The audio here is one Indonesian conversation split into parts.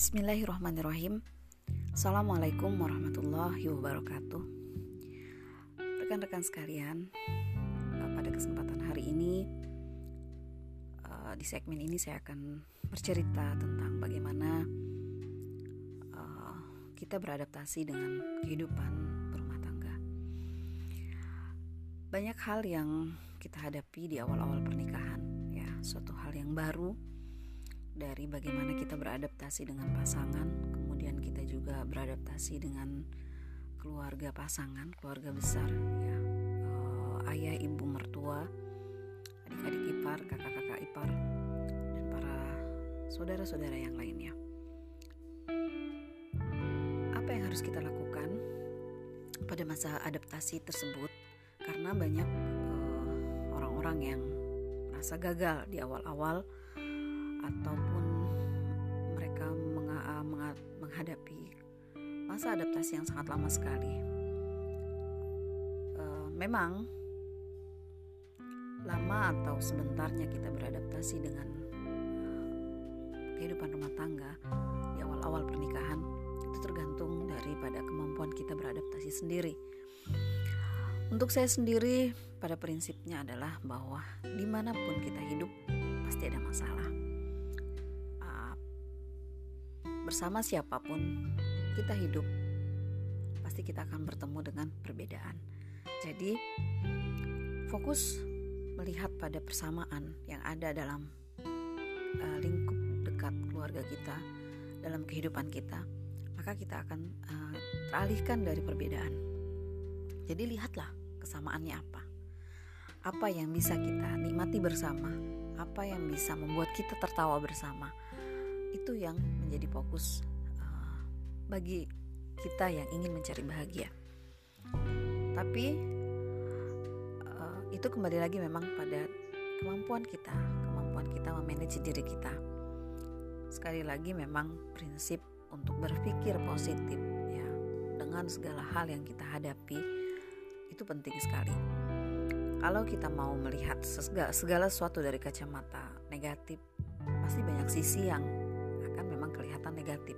Bismillahirrahmanirrahim. Assalamualaikum warahmatullahi wabarakatuh. Rekan-rekan sekalian eh, Pada kesempatan hari ini eh, Di segmen ini saya akan bercerita tentang bagaimana eh, Kita beradaptasi dengan kehidupan berumah tangga. Banyak hal yang kita hadapi di awal-awal pernikahan ya. Suatu hal yang baru dari bagaimana kita beradaptasi dengan pasangan, kemudian kita juga beradaptasi dengan keluarga pasangan, keluarga besar, ya, uh, ayah, ibu, mertua, adik-adik ipar, kakak-kakak ipar, dan para saudara-saudara yang lainnya. Apa yang harus kita lakukan pada masa adaptasi tersebut? Karena banyak uh, orang-orang yang merasa gagal di awal-awal ataupun mereka menghadapi masa adaptasi yang sangat lama sekali. Uh, memang lama atau sebentarnya kita beradaptasi dengan kehidupan rumah tangga di awal-awal pernikahan itu tergantung daripada kemampuan kita beradaptasi sendiri. Untuk saya sendiri, pada prinsipnya adalah bahwa di mana pun kita hidup pasti ada masalah bersama siapa pun kita hidup, pasti kita akan bertemu dengan perbedaan. Jadi, fokus melihat pada persamaan yang ada dalam uh, lingkup dekat keluarga kita, dalam kehidupan kita, maka kita akan uh, teralihkan dari perbedaan. Jadi, lihatlah kesamaannya apa, apa yang bisa kita nikmati bersama, apa yang bisa membuat kita tertawa bersama itu yang menjadi fokus uh, bagi kita yang ingin mencari bahagia. Tapi uh, itu kembali lagi memang pada kemampuan kita, kemampuan kita memanage diri kita. Sekali lagi memang prinsip untuk berpikir positif ya dengan segala hal yang kita hadapi itu penting sekali. Kalau kita mau melihat segala, segala sesuatu dari kacamata negatif, pasti banyak sisi yang kelihatan negatif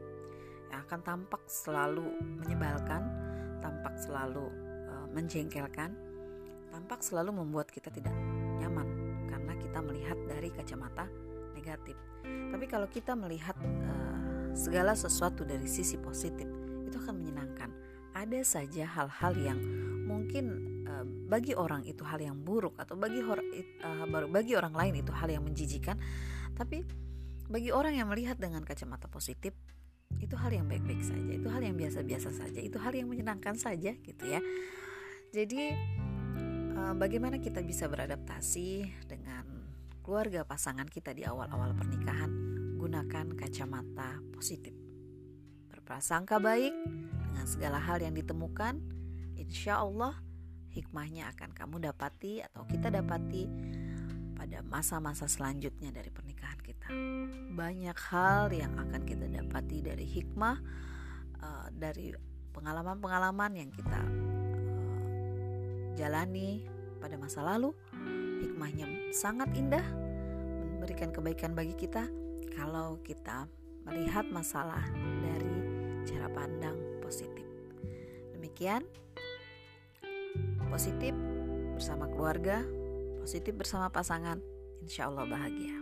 yang akan tampak selalu menyebalkan, tampak selalu uh, menjengkelkan, tampak selalu membuat kita tidak nyaman karena kita melihat dari kacamata negatif. Tapi kalau kita melihat uh, segala sesuatu dari sisi positif, itu akan menyenangkan. Ada saja hal-hal yang mungkin uh, bagi orang itu hal yang buruk atau bagi uh, bagi orang lain itu hal yang menjijikan, tapi bagi orang yang melihat dengan kacamata positif, itu hal yang baik-baik saja, itu hal yang biasa-biasa saja, itu hal yang menyenangkan saja gitu ya. Jadi eh, bagaimana kita bisa beradaptasi dengan keluarga pasangan kita di awal-awal pernikahan? Gunakan kacamata positif. Berprasangka baik dengan segala hal yang ditemukan, insya Allah hikmahnya akan kamu dapati atau kita dapati pada masa-masa selanjutnya dari pernikahan kita. Banyak hal yang akan kita dapati dari hikmah uh, dari pengalaman-pengalaman yang kita uh, jalani pada masa lalu. Hikmahnya sangat indah, memberikan kebaikan bagi kita kalau kita melihat masalah dari cara pandang positif. Demikian positif bersama keluarga positif bersama pasangan, insya Allah bahagia.